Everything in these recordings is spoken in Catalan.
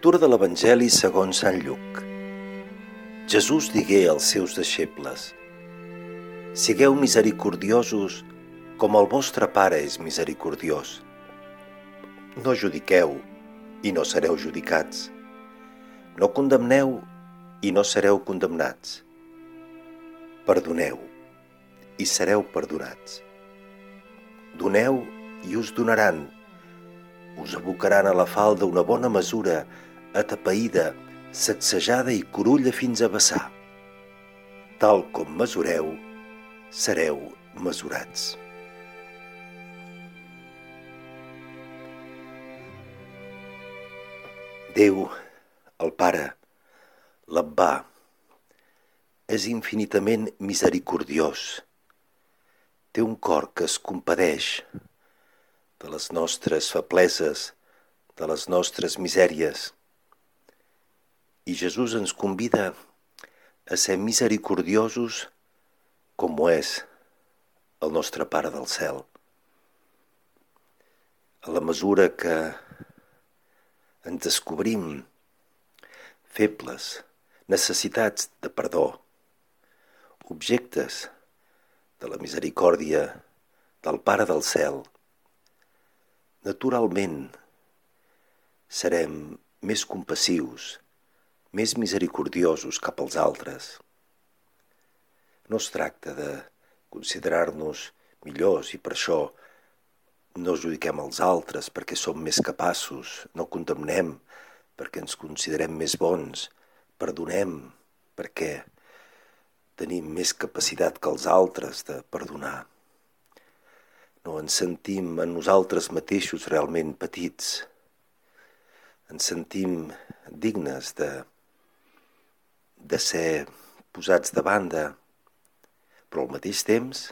Lectura de l'Evangeli segons Sant Lluc. Jesús digué als seus deixebles Sigueu misericordiosos com el vostre Pare és misericordiós. No judiqueu i no sereu judicats. No condemneu i no sereu condemnats. Perdoneu i sereu perdonats. Doneu i us donaran us abocaran a la falda una bona mesura, atapeïda, sacsejada i corulla fins a vessar. Tal com mesureu, sereu mesurats. Déu, el Pare, l'Abbà, és infinitament misericordiós. Té un cor que es compadeix, de les nostres febleses, de les nostres misèries. I Jesús ens convida a ser misericordiosos com ho és el nostre Pare del cel. A la mesura que ens descobrim febles, necessitats de perdó, objectes de la misericòrdia del Pare del cel, naturalment serem més compassius, més misericordiosos cap als altres. No es tracta de considerar-nos millors i per això no judiquem els altres perquè som més capaços, no condemnem perquè ens considerem més bons, perdonem perquè tenim més capacitat que els altres de perdonar no ens sentim en nosaltres mateixos realment petits. Ens sentim dignes de, de ser posats de banda, però al mateix temps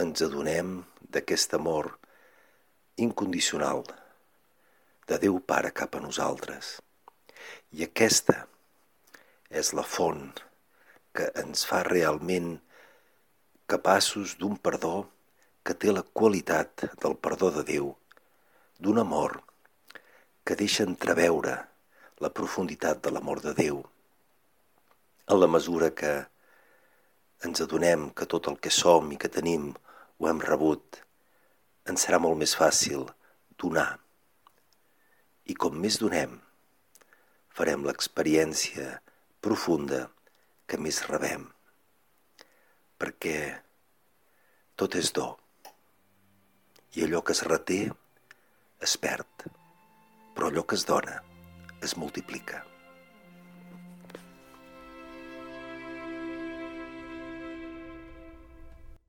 ens adonem d'aquest amor incondicional de Déu Pare cap a nosaltres. I aquesta és la font que ens fa realment capaços d'un perdó que té la qualitat del perdó de Déu, d'un amor que deixa entreveure la profunditat de l'amor de Déu. En la mesura que ens adonem que tot el que som i que tenim ho hem rebut, ens serà molt més fàcil donar. I com més donem, farem l'experiència profunda que més rebem. Perquè tot és do i allò que es reté es perd, però allò que es dona es multiplica.